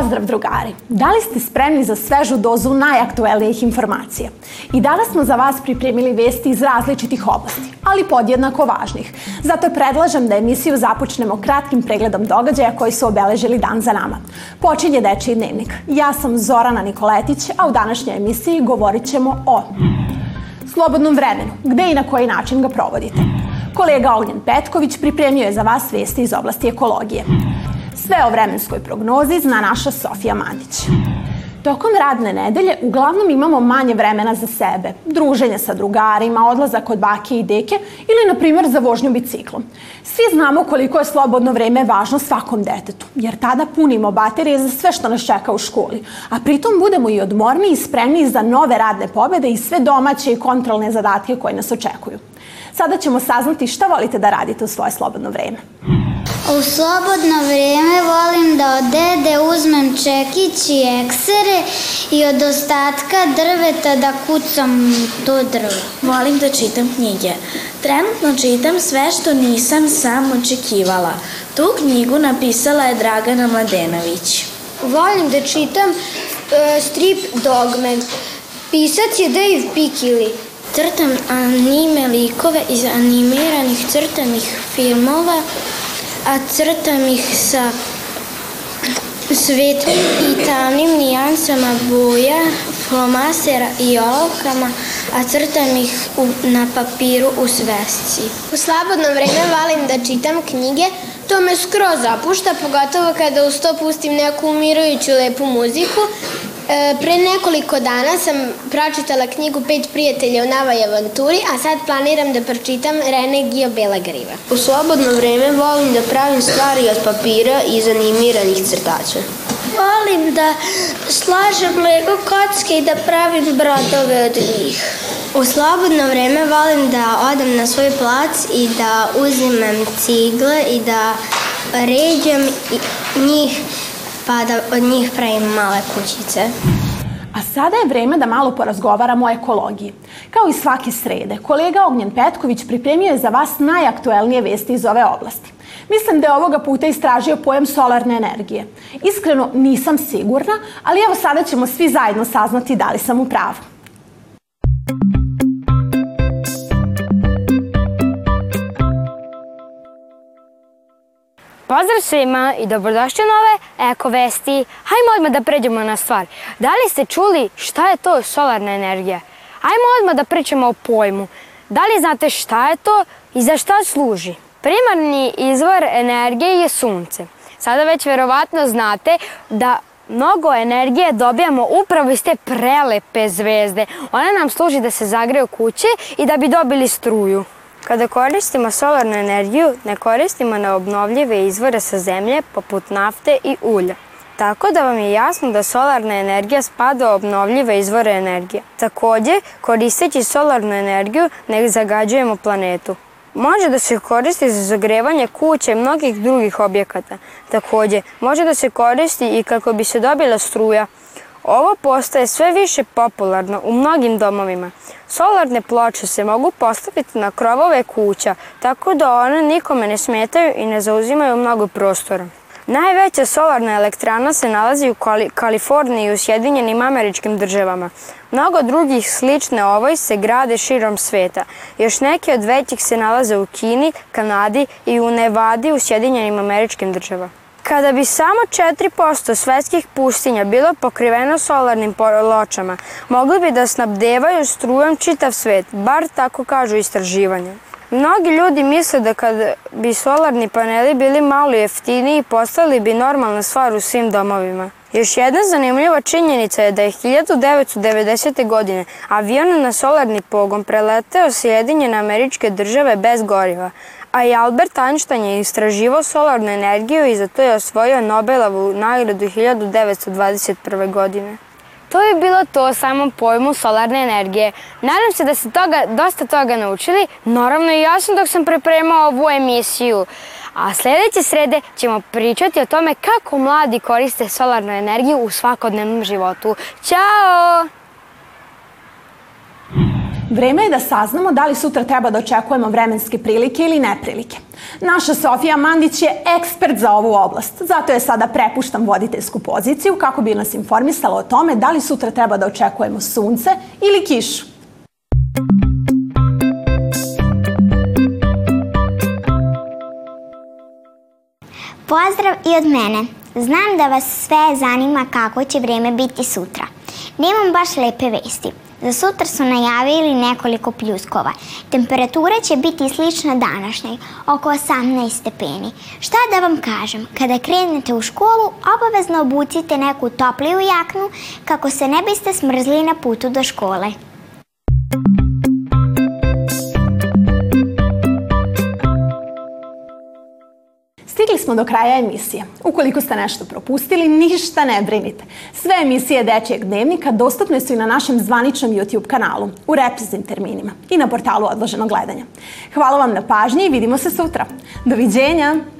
Pozdrav drugari! Da li ste spremni za svežu dozu najaktuelnijih informacija? I danas smo za vas pripremili vesti iz različitih oblasti, ali podjednako važnih. Zato predlažem da emisiju započnemo kratkim pregledom događaja koji su obeležili dan za nama. Počinje Dečiji dnevnik. Ja sam Zorana Nikoletić, a u današnjoj emisiji govorit ćemo o slobodnom vremenu, gde i na koji način ga provodite. Kolega Ognjen Petković pripremio je za vas vesti iz oblasti ekologije. Sve o vremenskoj prognozi zna naša Sofija Mandić. Tokom radne nedelje uglavnom imamo manje vremena za sebe, druženje sa drugarima, odlazak kod bake i deke ili, na primjer, za vožnju biciklom. Svi znamo koliko je slobodno vreme važno svakom detetu, jer tada punimo baterije za sve što nas čeka u školi, a pritom budemo i odmorni i spremni za nove radne pobede i sve domaće i kontrolne zadatke koje nas očekuju. Sada ćemo saznati šta volite da radite u svoje slobodno vreme. U slobodno vrijeme volim da od dede uzmem čekić i eksere i od ostatka drveta da kucam to drvo. Volim da čitam knjige. Trenutno čitam sve što nisam sam očekivala. Tu knjigu napisala je Dragana Mladenović. Volim da čitam uh, strip Dogman. Pisac je Dave Pikili. Crtam anime likove iz animiranih crtanih filmova a crtam ih sa svetlom i tamnim nijansama boja, flomasera i olovkama, a crtam ih u, na papiru u svesci. U slobodno vreme valim da čitam knjige, to me skroz zapušta, pogotovo kada uz to pustim neku umirujuću lepu muziku E, pre nekoliko dana sam pročitala knjigu Pet prijatelja u navoj avanturi, a sad planiram da pročitam Rene Gio Belagriva. U slobodno vreme volim da pravim stvari od papira i iz animiranih crtača. Volim da slažem lego kocke i da pravim brodove od njih. U slobodno vreme volim da odem na svoj plac i da uzimam cigle i da ređem njih pa da od njih pravim male kućice. A sada je vreme da malo porazgovaramo o ekologiji. Kao i svake srede, kolega Ognjen Petković pripremio je za vas najaktuelnije vesti iz ove oblasti. Mislim da je ovoga puta istražio pojam solarne energije. Iskreno nisam sigurna, ali evo sada ćemo svi zajedno saznati da li sam u pravu. Pozdrav svima i dobrodošli u nove Eko Vesti. Hajmo odmah da pređemo na stvar. Da li ste čuli šta je to solarna energija? Hajmo odmah da pričamo o pojmu. Da li znate šta je to i za šta služi? Primarni izvor energije je sunce. Sada već verovatno znate da mnogo energije dobijamo upravo iz te prelepe zvezde. Ona nam služi da se zagreju kuće i da bi dobili struju. Kada koristimo solarnu energiju, ne koristimo neobnovljive izvore sa zemlje poput nafte i ulja. Tako da vam je jasno da solarna energija spada u obnovljive izvore energije. Takođe, koristeći solarnu energiju ne zagađujemo planetu. Može da se koristi za zagrevanje kuće i mnogih drugih objekata. Takođe, može da se koristi i kako bi se dobila struja. Ovo postaje sve više popularno u mnogim domovima. Solarne ploče se mogu postaviti na krovove kuća, tako da one nikome ne smetaju i ne zauzimaju mnogo prostora. Najveća solarna elektrana se nalazi u Kaliforniji i u Sjedinjenim američkim državama. Mnogo drugih slične ovoj se grade širom sveta. Još neke od većih se nalaze u Kini, Kanadi i u Nevadi u Sjedinjenim američkim državama. Kada bi samo 4% svetskih pustinja bilo pokriveno solarnim ločama, mogli bi da snabdevaju strujom čitav svet, bar tako kažu istraživanja. Mnogi ljudi misle da kad bi solarni paneli bili malo jeftiniji, postali bi normalna stvar u svim domovima. Još jedna zanimljiva činjenica je da je 1990. godine avion na solarni pogon preleteo Sjedinjene američke države bez goriva, a i Albert Einstein je istraživao solarnu energiju i za to je osvojio Nobelovu nagradu 1921. godine. To je bilo to o samom pojmu solarne energije. Nadam se da ste toga, dosta toga naučili, naravno i ja sam dok sam prepremao ovu emisiju. A sljedeće srede ćemo pričati o tome kako mladi koriste solarnu energiju u svakodnevnom životu. Ćao! Vreme je da saznamo da li sutra treba da očekujemo vremenske prilike ili neprilike. Naša Sofija Mandić je ekspert za ovu oblast, zato je sada prepuštam voditeljsku poziciju kako bi nas informisala o tome da li sutra treba da očekujemo sunce ili kišu. Pozdrav i od mene. Znam da vas sve zanima kako će vreme biti sutra. Nemam baš lepe vesti. Za sutra su najavili nekoliko pljuskova. Temperatura će biti slična današnjoj, oko 18 stepeni. Šta da vam kažem, kada krenete u školu, obavezno obucite neku topliju jaknu kako se ne biste smrzli na putu do škole. smo do kraja emisije. Ukoliko ste nešto propustili, ništa ne brinite. Sve emisije Dečijeg dnevnika dostupne su i na našem zvaničnom YouTube kanalu, u repriznim terminima i na portalu odloženog gledanja. Hvala vam na pažnji i vidimo se sutra. Doviđenja!